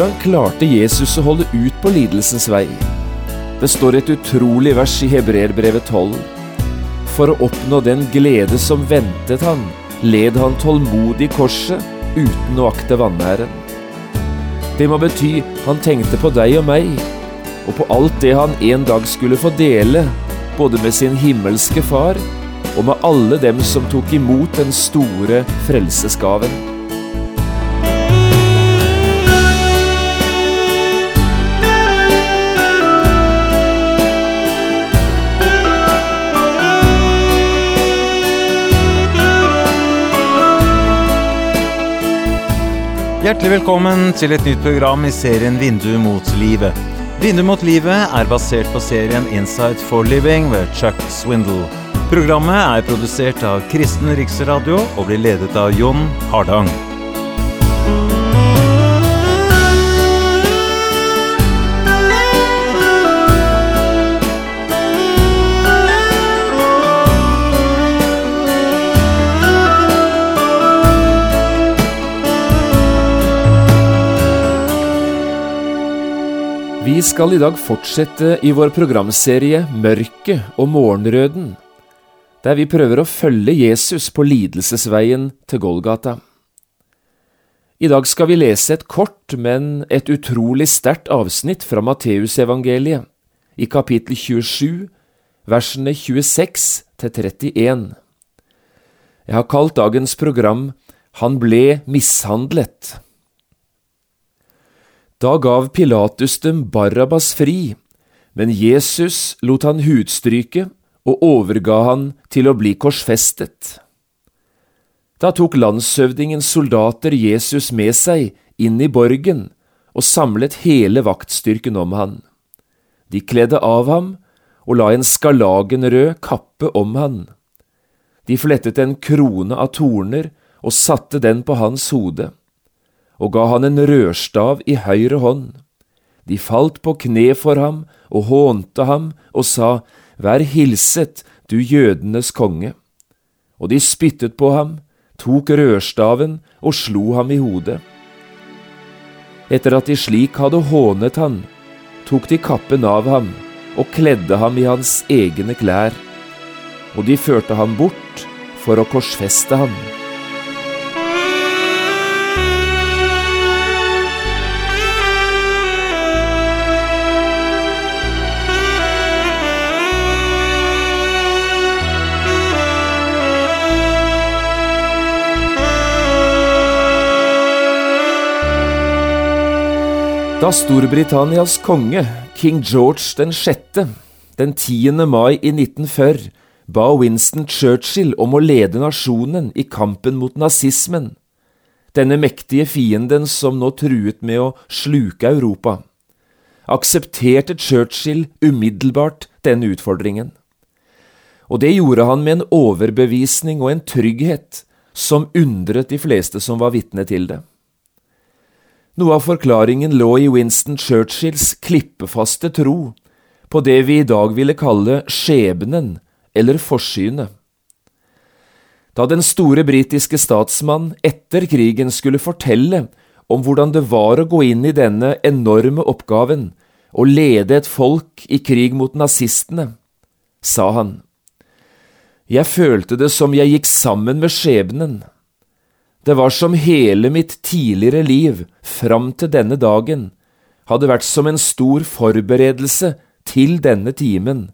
Hvordan klarte Jesus å holde ut på lidelsens vei? Det står et utrolig vers i Hebreerbrevet 12. For å oppnå den glede som ventet han, led han tålmodig korset uten å akte vanæren. Det må bety han tenkte på deg og meg, og på alt det han en dag skulle få dele, både med sin himmelske far og med alle dem som tok imot den store frelsesgaven. Hjertelig velkommen til et nytt program i serien Vindu mot livet. Vindu mot livet er basert på serien 'Inside for Living ved Chuck Swindle. Programmet er produsert av Kristen Riksradio og blir ledet av Jon Hardang. Vi skal i dag fortsette i vår programserie Mørket og morgenrøden, der vi prøver å følge Jesus på lidelsesveien til Golgata. I dag skal vi lese et kort, men et utrolig sterkt avsnitt fra Matteusevangeliet, i kapittel 27, versene 26 til 31. Jeg har kalt dagens program Han ble mishandlet. Da gav Pilatus dem Barabas fri, men Jesus lot han hudstryke og overga han til å bli korsfestet. Da tok landshøvdingens soldater Jesus med seg inn i borgen og samlet hele vaktstyrken om han. De kledde av ham og la en skarlagenrød kappe om han. De flettet en krone av torner og satte den på hans hode og ga han en rørstav i høyre hånd. De falt på kne for ham og hånte ham og sa, Vær hilset, du jødenes konge. Og de spyttet på ham, tok rørstaven og slo ham i hodet. Etter at de slik hadde hånet han, tok de kappen av ham og kledde ham i hans egne klær, og de førte ham bort for å korsfeste ham. Da Storbritannias konge, king George den 6., den 10. mai i 1940 ba Winston Churchill om å lede nasjonen i kampen mot nazismen, denne mektige fienden som nå truet med å sluke Europa, aksepterte Churchill umiddelbart denne utfordringen. Og det gjorde han med en overbevisning og en trygghet som undret de fleste som var vitne til det. Noe av forklaringen lå i Winston Churchills klippefaste tro på det vi i dag ville kalle skjebnen eller forsynet. Da den store britiske statsmann etter krigen skulle fortelle om hvordan det var å gå inn i denne enorme oppgaven og lede et folk i krig mot nazistene, sa han, Jeg følte det som jeg gikk sammen med skjebnen. Det var som hele mitt tidligere liv, fram til denne dagen, hadde vært som en stor forberedelse til denne timen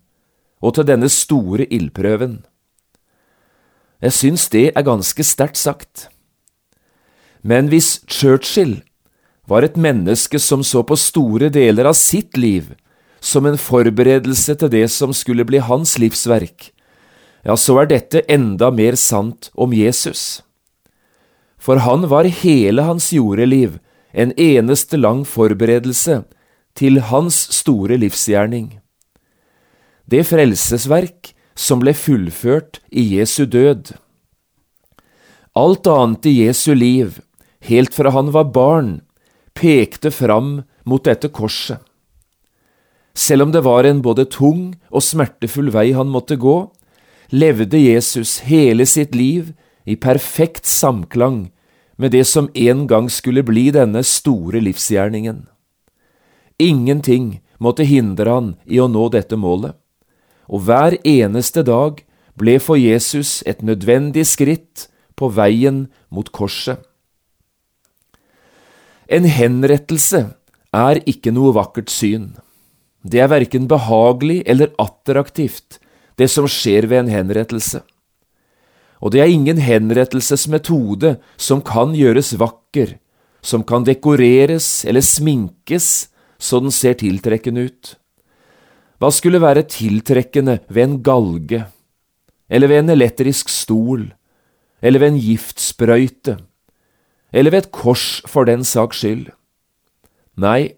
og til denne store ildprøven. Jeg syns det er ganske sterkt sagt. Men hvis Churchill var et menneske som så på store deler av sitt liv som en forberedelse til det som skulle bli hans livsverk, ja, så er dette enda mer sant om Jesus for han var hele hans jordeliv en eneste lang forberedelse til hans store livsgjerning. Det frelsesverk som ble fullført i Jesu død. Alt annet i Jesu liv, helt fra han var barn, pekte fram mot dette korset. Selv om det var en både tung og smertefull vei han måtte gå, levde Jesus hele sitt liv i perfekt samklang med det som en gang skulle bli denne store livsgjerningen. Ingenting måtte hindre han i å nå dette målet, og hver eneste dag ble for Jesus et nødvendig skritt på veien mot korset. En henrettelse er ikke noe vakkert syn. Det er verken behagelig eller attraktivt, det som skjer ved en henrettelse. Og det er ingen henrettelsesmetode som kan gjøres vakker, som kan dekoreres eller sminkes så den ser tiltrekkende ut. Hva skulle være tiltrekkende ved en galge, eller ved en elektrisk stol, eller ved en giftsprøyte, eller ved et kors for den saks skyld? Nei,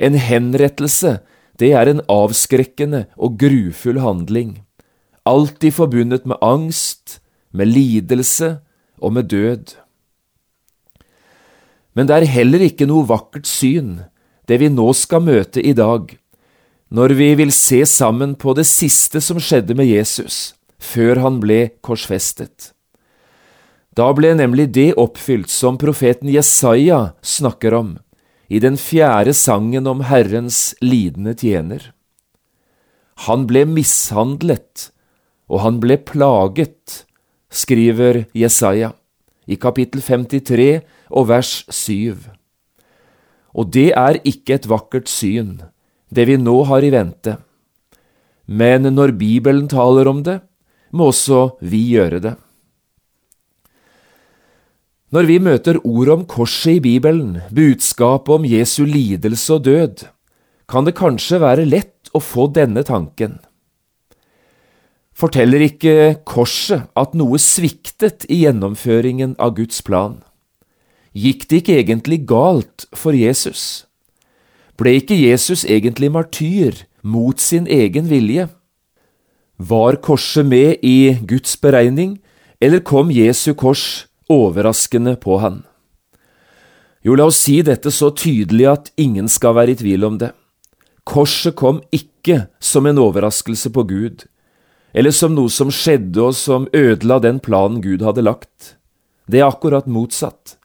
en henrettelse, det er en avskrekkende og grufull handling, alltid forbundet med angst, med lidelse og med død. Men det er heller ikke noe vakkert syn, det vi nå skal møte i dag, når vi vil se sammen på det siste som skjedde med Jesus, før han ble korsfestet. Da ble nemlig det oppfylt som profeten Jesaja snakker om i den fjerde sangen om Herrens lidende tjener. Han ble mishandlet, og han ble plaget, skriver Jesaja i kapittel 53 og vers 7. Og det er ikke et vakkert syn, det vi nå har i vente. Men når Bibelen taler om det, må også vi gjøre det. Når vi møter ordet om korset i Bibelen, budskapet om Jesu lidelse og død, kan det kanskje være lett å få denne tanken. Forteller ikke korset at noe sviktet i gjennomføringen av Guds plan? Gikk det ikke egentlig galt for Jesus? Ble ikke Jesus egentlig martyr mot sin egen vilje? Var korset med i Guds beregning, eller kom Jesu kors overraskende på han? Jo, la oss si dette så tydelig at ingen skal være i tvil om det. Korset kom ikke som en overraskelse på Gud eller som noe som skjedde og som ødela den planen Gud hadde lagt. Det er akkurat motsatt.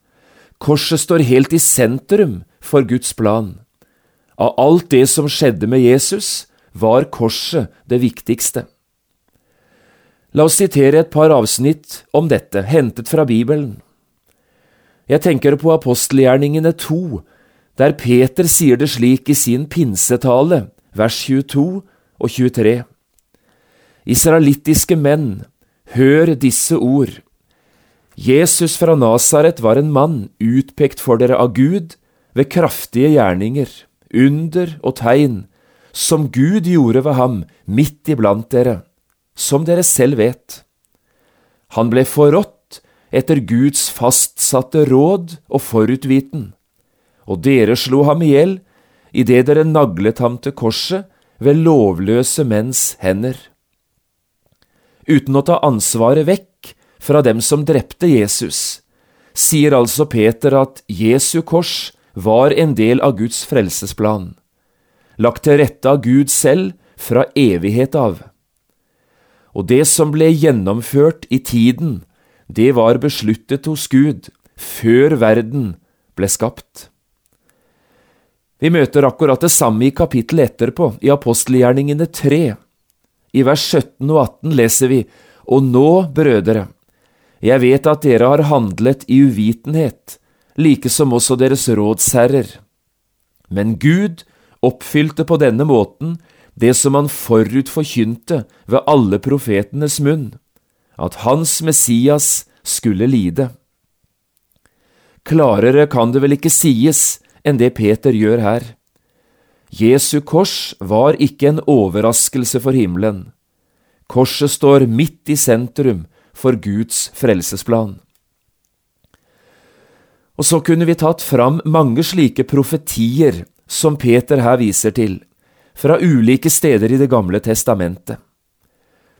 Korset står helt i sentrum for Guds plan. Av alt det som skjedde med Jesus, var korset det viktigste. La oss sitere et par avsnitt om dette, hentet fra Bibelen. Jeg tenker på apostelgjerningene 2, der Peter sier det slik i sin pinsetale, vers 22 og 23. Israelittiske menn, hør disse ord. Jesus fra Nasaret var en mann utpekt for dere av Gud ved kraftige gjerninger, under og tegn, som Gud gjorde ved ham midt iblant dere, som dere selv vet. Han ble forrådt etter Guds fastsatte råd og forutviten, og dere slo ham i hjel idet dere naglet ham til korset ved lovløse menns hender uten å ta ansvaret vekk fra dem som drepte Jesus, sier altså Peter at Jesu kors var en del av Guds frelsesplan, lagt til rette av Gud selv fra evighet av. Og det som ble gjennomført i tiden, det var besluttet hos Gud før verden ble skapt. Vi møter akkurat det samme i kapittelet etterpå, i apostelgjerningene 3. I vers 17 og 18 leser vi, Og nå, brødre, jeg vet at dere har handlet i uvitenhet, like som også deres rådsherrer. Men Gud oppfylte på denne måten det som han forut forkynte ved alle profetenes munn, at hans Messias skulle lide. Klarere kan det vel ikke sies enn det Peter gjør her. Jesu kors var ikke en overraskelse for himmelen. Korset står midt i sentrum for Guds frelsesplan. Og så kunne vi tatt fram mange slike profetier som Peter her viser til, fra ulike steder i Det gamle testamentet.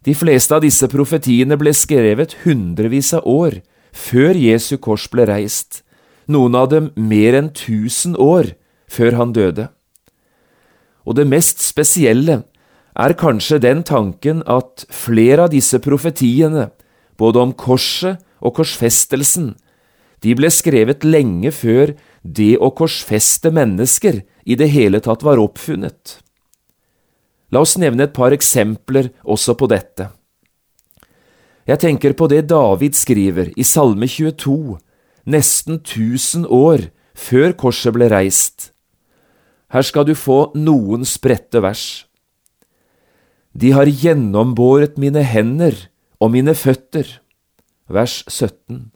De fleste av disse profetiene ble skrevet hundrevis av år før Jesu kors ble reist, noen av dem mer enn tusen år før han døde. Og det mest spesielle er kanskje den tanken at flere av disse profetiene, både om korset og korsfestelsen, de ble skrevet lenge før det å korsfeste mennesker i det hele tatt var oppfunnet. La oss nevne et par eksempler også på dette. Jeg tenker på det David skriver i Salme 22, nesten tusen år før korset ble reist. Her skal du få noen spredte vers. De har gjennombåret mine hender og mine føtter. Vers 17.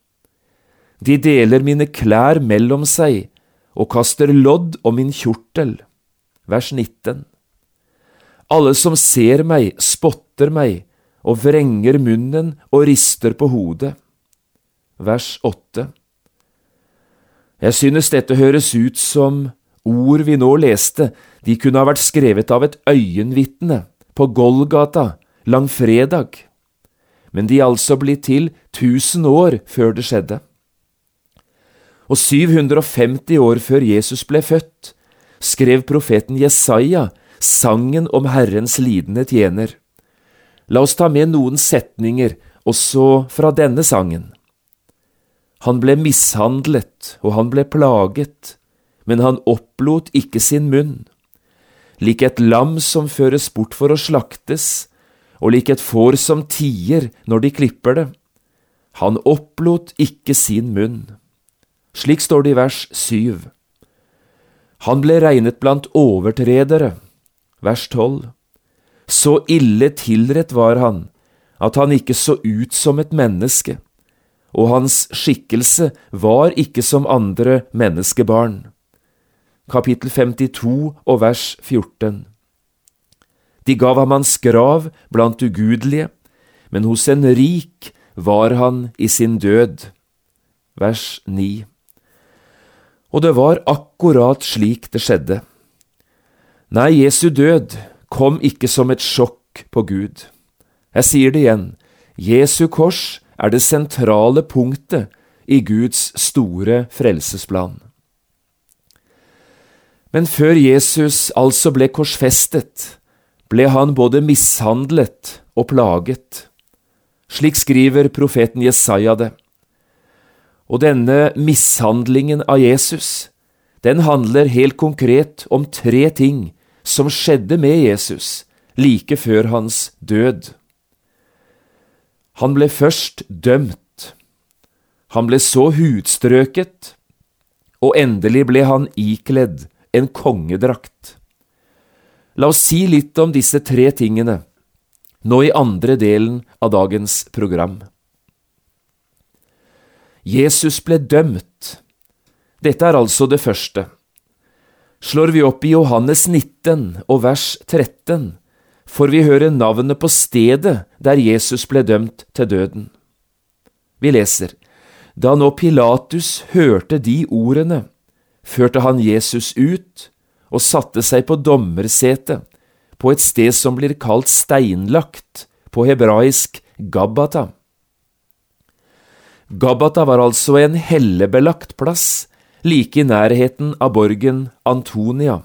De deler mine klær mellom seg og kaster lodd om min kjortel. Vers 19. Alle som ser meg, spotter meg og vrenger munnen og rister på hodet. Vers 8. Jeg synes dette høres ut som ord vi nå leste, de kunne ha vært skrevet av et øyenvitne på Golgata langfredag, men de er altså blitt til tusen år før det skjedde. Og 750 år før Jesus ble født, skrev profeten Jesaja sangen om Herrens lidende tjener. La oss ta med noen setninger også fra denne sangen. Han ble mishandlet, og han ble plaget, men han opplot ikke sin munn. Lik et lam som føres bort for å slaktes, og lik et får som tier når de klipper det. Han opplot ikke sin munn. Slik står det i vers syv. Han ble regnet blant overtredere. Vers tolv. Så ille tilrett var han at han ikke så ut som et menneske, og hans skikkelse var ikke som andre menneskebarn. Kapittel 52 og vers 14. De gav ham hans grav blant ugudelige, men hos en rik var han i sin død. Vers 9. Og det var akkurat slik det skjedde. Nei, Jesu død kom ikke som et sjokk på Gud. Jeg sier det igjen, Jesu kors er det sentrale punktet i Guds store frelsesplan. Men før Jesus altså ble korsfestet, ble han både mishandlet og plaget. Slik skriver profeten Jesaja det. Og denne mishandlingen av Jesus, den handler helt konkret om tre ting som skjedde med Jesus like før hans død. Han ble først dømt. Han ble så hudstrøket, og endelig ble han ikledd en kongedrakt. La oss si litt om disse tre tingene nå i andre delen av dagens program. Jesus ble dømt. Dette er altså det første. Slår vi opp i Johannes 19 og vers 13, får vi høre navnet på stedet der Jesus ble dømt til døden. Vi leser, Da nå Pilatus hørte de ordene, førte han Jesus ut og satte seg på dommersetet, på et sted som blir kalt steinlagt, på hebraisk Gabbata. Gabbata var altså en hellebelagt plass, like i nærheten av borgen Antonia.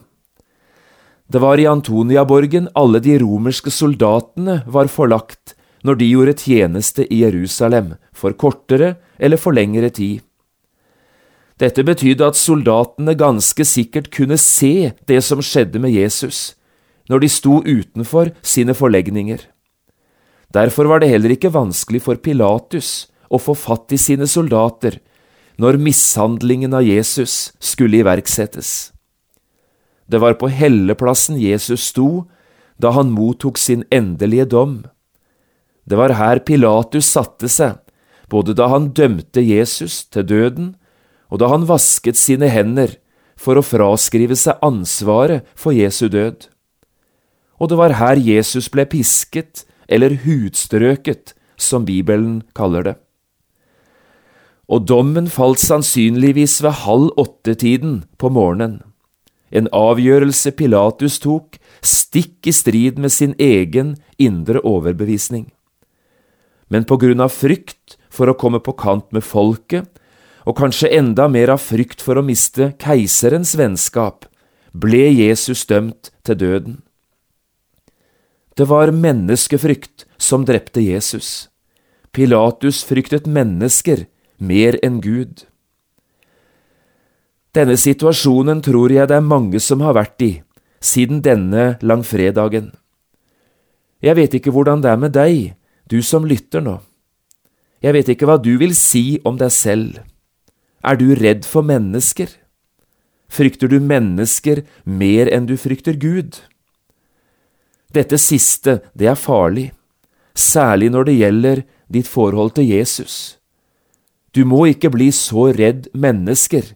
Det var i Antoniaborgen alle de romerske soldatene var forlagt når de gjorde tjeneste i Jerusalem, for kortere eller for lengre tid. Dette betydde at soldatene ganske sikkert kunne se det som skjedde med Jesus, når de sto utenfor sine forlegninger. Derfor var det heller ikke vanskelig for Pilatus å få fatt i sine soldater når mishandlingen av Jesus skulle iverksettes. Det var på helleplassen Jesus sto da han mottok sin endelige dom. Det var her Pilatus satte seg, både da han dømte Jesus til døden, og da han vasket sine hender for å fraskrive seg ansvaret for Jesu død. Og det var her Jesus ble pisket, eller hudstrøket, som Bibelen kaller det og dommen falt sannsynligvis ved halv åtte-tiden på morgenen. En avgjørelse Pilatus tok, stikk i strid med sin egen indre overbevisning. Men på grunn av frykt for å komme på kant med folket, og kanskje enda mer av frykt for å miste keiserens vennskap, ble Jesus dømt til døden. Det var menneskefrykt som drepte Jesus. Pilatus fryktet mennesker mer enn Gud. Denne situasjonen tror jeg det er mange som har vært i siden denne langfredagen. Jeg vet ikke hvordan det er med deg, du som lytter nå. Jeg vet ikke hva du vil si om deg selv. Er du redd for mennesker? Frykter du mennesker mer enn du frykter Gud? Dette siste, det er farlig, særlig når det gjelder ditt forhold til Jesus. Du må ikke bli så redd mennesker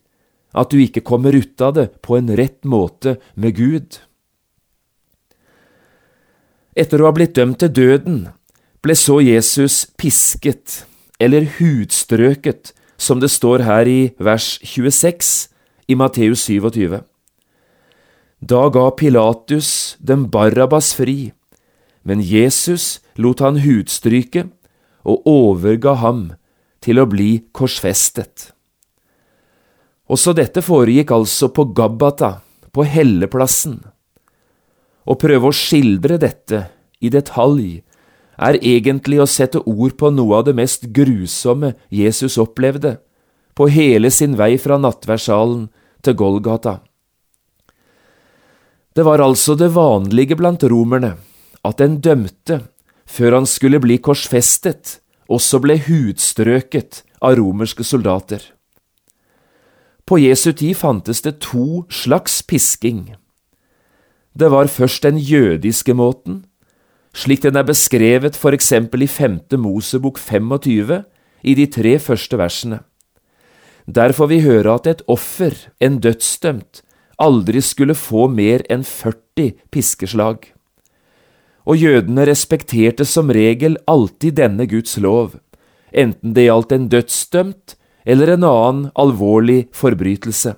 at du ikke kommer ut av det på en rett måte med Gud. Etter å ha blitt dømt til døden ble så Jesus pisket, eller hudstrøket, som det står her i vers 26 i Matteus 27. Da ga Pilatus dem Barabas fri, men Jesus lot han hudstryke og overga ham til å bli korsfestet. Også dette foregikk altså på Gabbata, på helleplassen. Å prøve å skildre dette i detalj er egentlig å sette ord på noe av det mest grusomme Jesus opplevde på hele sin vei fra nattverdsalen til Golgata. Det var altså det vanlige blant romerne at en dømte, før han skulle bli korsfestet, også ble hudstrøket av romerske soldater. På Jesu tid fantes det to slags pisking. Det var først den jødiske måten, slik den er beskrevet for eksempel i femte Mosebok 25 i de tre første versene. Der får vi høre at et offer, en dødsdømt, aldri skulle få mer enn 40 piskeslag og jødene respekterte som regel alltid denne Guds lov, enten det gjaldt en dødsdømt eller en annen alvorlig forbrytelse.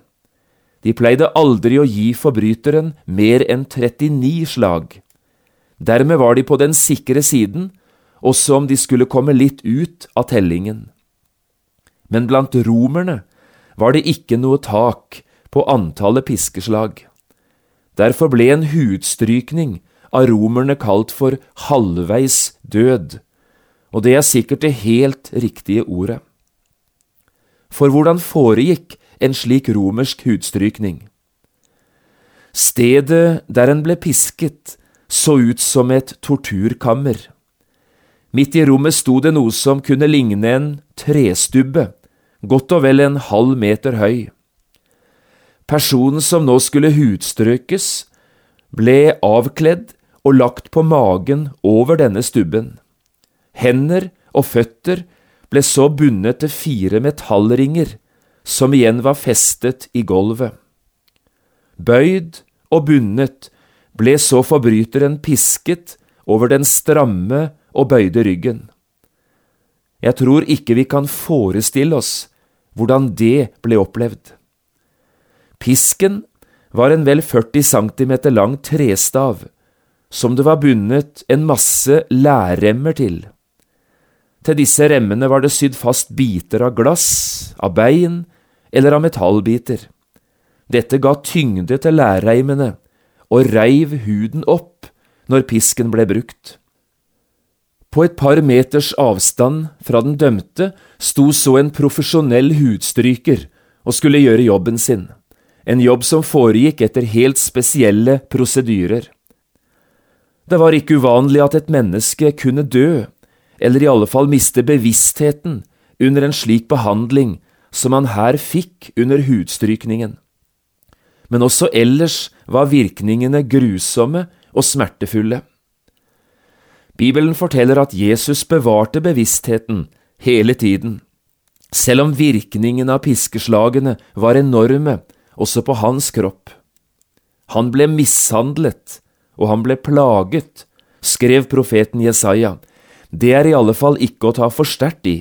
De pleide aldri å gi forbryteren mer enn 39 slag. Dermed var de på den sikre siden, også om de skulle komme litt ut av tellingen. Men blant romerne var det ikke noe tak på antallet piskeslag. Derfor ble en hudstrykning av romerne kalt for halvveis død, og det er sikkert det helt riktige ordet. For hvordan foregikk en slik romersk hudstrykning? Stedet der en ble pisket, så ut som et torturkammer. Midt i rommet sto det noe som kunne ligne en trestubbe, godt og vel en halv meter høy. Personen som nå skulle hudstrøkes, ble avkledd og lagt på magen over denne stubben. Hender og føtter ble så bundet til fire metallringer, som igjen var festet i gulvet. Bøyd og bundet ble så forbryteren pisket over den stramme og bøyde ryggen. Jeg tror ikke vi kan forestille oss hvordan det ble opplevd. Pisken var en vel 40 cm lang trestav som det var bundet en masse lærremmer til. Til disse remmene var det sydd fast biter av glass, av bein eller av metallbiter. Dette ga tyngde til lærreimene og reiv huden opp når pisken ble brukt. På et par meters avstand fra den dømte sto så en profesjonell hudstryker og skulle gjøre jobben sin, en jobb som foregikk etter helt spesielle prosedyrer. Det var ikke uvanlig at et menneske kunne dø, eller i alle fall miste bevisstheten, under en slik behandling som han her fikk under hudstrykningen. Men også ellers var virkningene grusomme og smertefulle. Bibelen forteller at Jesus bevarte bevisstheten hele tiden, selv om virkningene av piskeslagene var enorme også på hans kropp. Han ble mishandlet og han ble plaget, skrev profeten Jesaja. Det er i alle fall ikke å ta for sterkt i.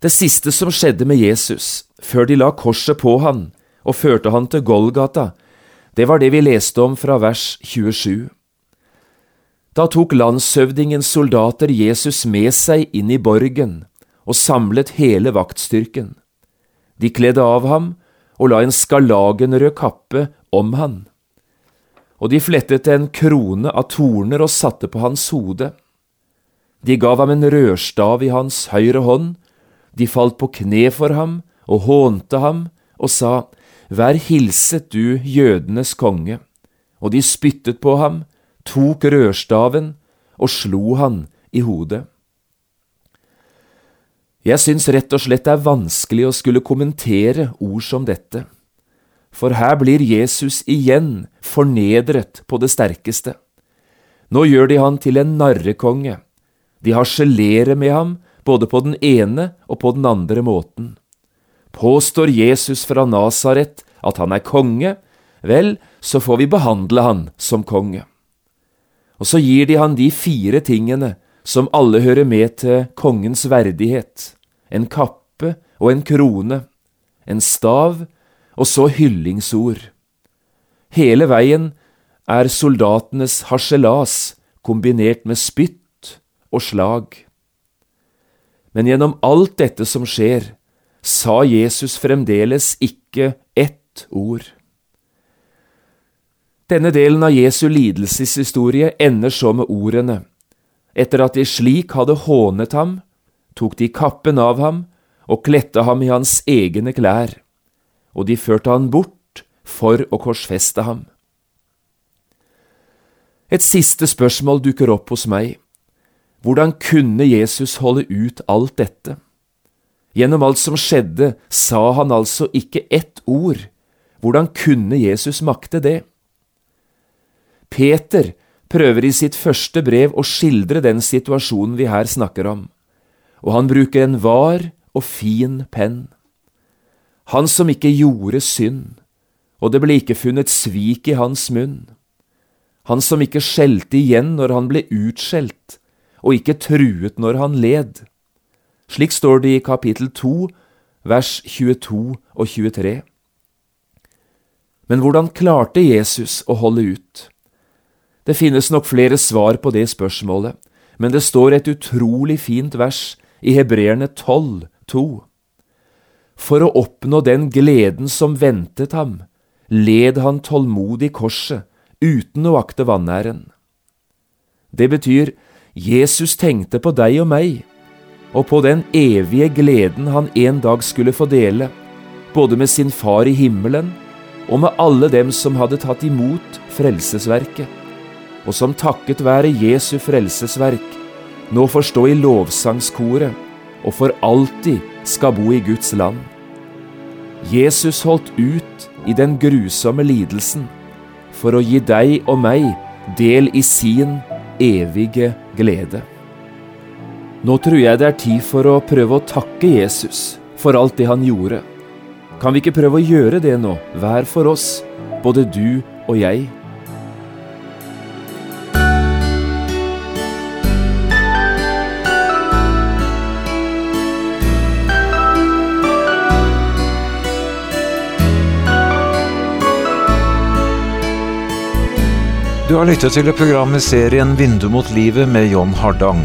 Det siste som skjedde med Jesus, før de la korset på han og førte han til Golgata, det var det vi leste om fra vers 27. Da tok landshøvdingens soldater Jesus med seg inn i borgen og samlet hele vaktstyrken. De kledde av ham og la en skarlagenrød kappe om han og de flettet en krone av torner og satte på hans hode. De gav ham en rørstav i hans høyre hånd, de falt på kne for ham og hånte ham og sa, Vær hilset, du jødenes konge. Og de spyttet på ham, tok rørstaven og slo han i hodet. Jeg syns rett og slett det er vanskelig å skulle kommentere ord som dette, for her blir Jesus igjen fornedret på det sterkeste. Nå gjør de han til en narrekonge, de harselerer med ham både på den ene og på den andre måten. Påstår Jesus fra Nasaret at han er konge, vel, så får vi behandle han som konge. Og så gir de han de fire tingene som alle hører med til kongens verdighet, en kappe og en krone, en stav og så hyllingsord. Hele veien er soldatenes harselas kombinert med spytt og slag. Men gjennom alt dette som skjer, sa Jesus fremdeles ikke ett ord. Denne delen av Jesu lidelseshistorie ender så med ordene Etter at de slik hadde hånet ham, tok de kappen av ham og kledde ham i hans egne klær, og de førte han bort for å korsfeste ham. Et siste spørsmål dukker opp hos meg. Hvordan kunne Jesus holde ut alt dette? Gjennom alt som skjedde, sa han altså ikke ett ord. Hvordan kunne Jesus makte det? Peter prøver i sitt første brev å skildre den situasjonen vi her snakker om, og han bruker en var og fin penn. Han som ikke gjorde synd, og det ble ikke funnet svik i hans munn. Han som ikke skjelte igjen når han ble utskjelt, og ikke truet når han led. Slik står det i kapittel 2, vers 22 og 23. Men hvordan klarte Jesus å holde ut? Det finnes nok flere svar på det spørsmålet, men det står et utrolig fint vers i Hebreerne 12, 2. For å oppnå den gleden som ventet ham, led han tålmodig korset uten å akte vanæren. Det betyr Jesus tenkte på deg og meg og på den evige gleden han en dag skulle få dele, både med sin far i himmelen og med alle dem som hadde tatt imot frelsesverket, og som takket være Jesu frelsesverk nå får stå i lovsangskoret og for alltid skal bo i Guds land. Jesus holdt ut i den grusomme lidelsen for å gi deg og meg del i sin evige glede. Nå tror jeg det er tid for å prøve å takke Jesus for alt det han gjorde. Kan vi ikke prøve å gjøre det nå, hver for oss, både du og jeg? Du har lyttet til programmet serien Vindu mot livet med John Hardang.